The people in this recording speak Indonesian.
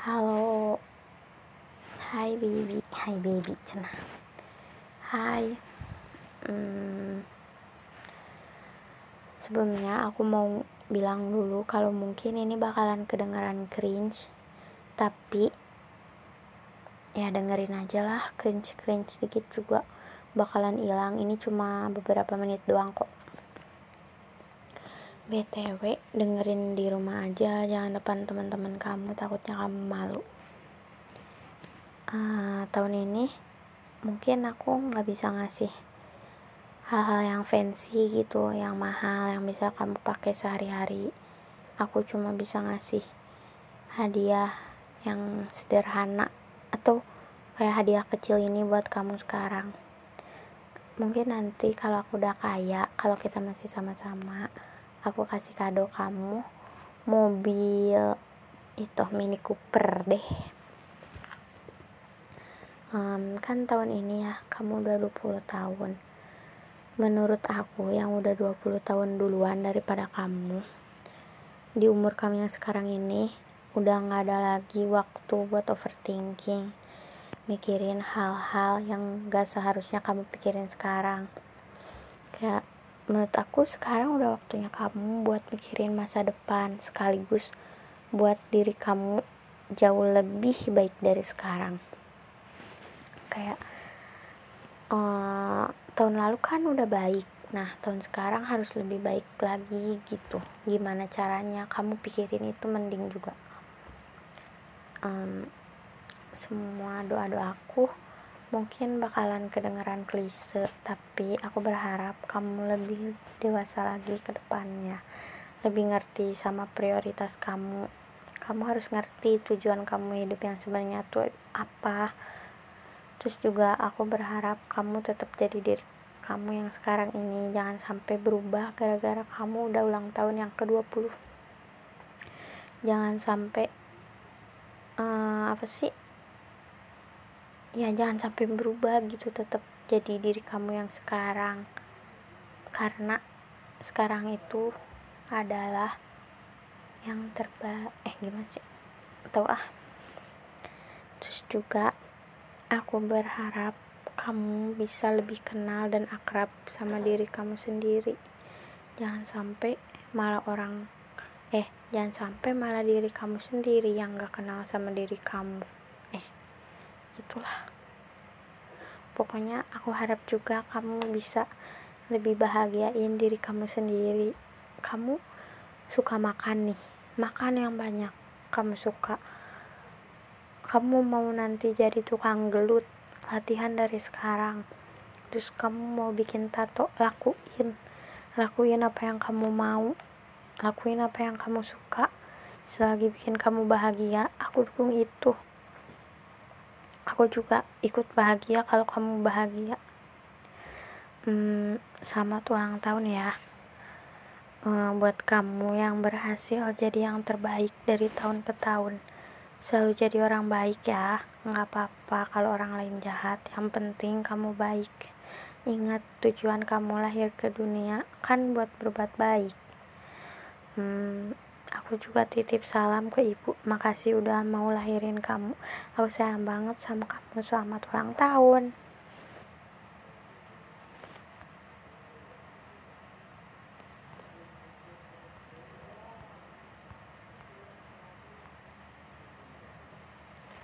Halo Hai baby. Hai baby. cenah Hai hmm, Sebelumnya aku mau bilang dulu kalau mungkin ini bakalan kedengaran cringe Tapi Ya dengerin aja lah. Cringe-cringe sedikit juga bakalan hilang. Ini cuma beberapa menit doang kok BTW dengerin di rumah aja jangan depan teman-teman kamu takutnya kamu malu. Uh, tahun ini mungkin aku nggak bisa ngasih hal-hal yang fancy gitu yang mahal yang bisa kamu pakai sehari-hari. Aku cuma bisa ngasih hadiah yang sederhana atau kayak hadiah kecil ini buat kamu sekarang. Mungkin nanti kalau aku udah kaya kalau kita masih sama-sama aku kasih kado kamu mobil itu Mini Cooper deh. Um, kan tahun ini ya kamu udah 20 tahun. Menurut aku yang udah 20 tahun duluan daripada kamu di umur kamu yang sekarang ini udah nggak ada lagi waktu buat overthinking mikirin hal-hal yang gak seharusnya kamu pikirin sekarang. Kayak menurut aku sekarang udah waktunya kamu buat mikirin masa depan sekaligus buat diri kamu jauh lebih baik dari sekarang. Kayak uh, tahun lalu kan udah baik. Nah tahun sekarang harus lebih baik lagi gitu. Gimana caranya? Kamu pikirin itu mending juga. Um, semua doa doaku mungkin bakalan kedengeran klise tapi aku berharap kamu lebih dewasa lagi ke depannya. Lebih ngerti sama prioritas kamu. Kamu harus ngerti tujuan kamu hidup yang sebenarnya tuh apa. Terus juga aku berharap kamu tetap jadi diri kamu yang sekarang ini. Jangan sampai berubah gara-gara kamu udah ulang tahun yang ke-20 jangan sampai uh, apa sih ya jangan sampai berubah gitu tetap jadi diri kamu yang sekarang. Karena sekarang itu adalah yang terbaik eh gimana sih? Tahu ah. Terus juga aku berharap kamu bisa lebih kenal dan akrab sama diri kamu sendiri. Jangan sampai malah orang eh jangan sampai malah diri kamu sendiri yang gak kenal sama diri kamu. Eh gitulah. Pokoknya aku harap juga kamu bisa lebih bahagiain diri kamu sendiri. Kamu suka makan nih. Makan yang banyak kamu suka. Kamu mau nanti jadi tukang gelut latihan dari sekarang. Terus kamu mau bikin tato lakuin. Lakuin apa yang kamu mau. Lakuin apa yang kamu suka. Selagi bikin kamu bahagia aku dukung itu aku juga ikut bahagia kalau kamu bahagia. Hmm, sama ulang tahun ya. Hmm, buat kamu yang berhasil jadi yang terbaik dari tahun ke tahun. Selalu jadi orang baik ya. Nggak apa-apa kalau orang lain jahat. Yang penting kamu baik. Ingat tujuan kamu lahir ke dunia kan buat berbuat baik. Hmm, Aku juga titip salam ke ibu. Makasih udah mau lahirin kamu. Aku sayang banget sama kamu. Selamat ulang tahun.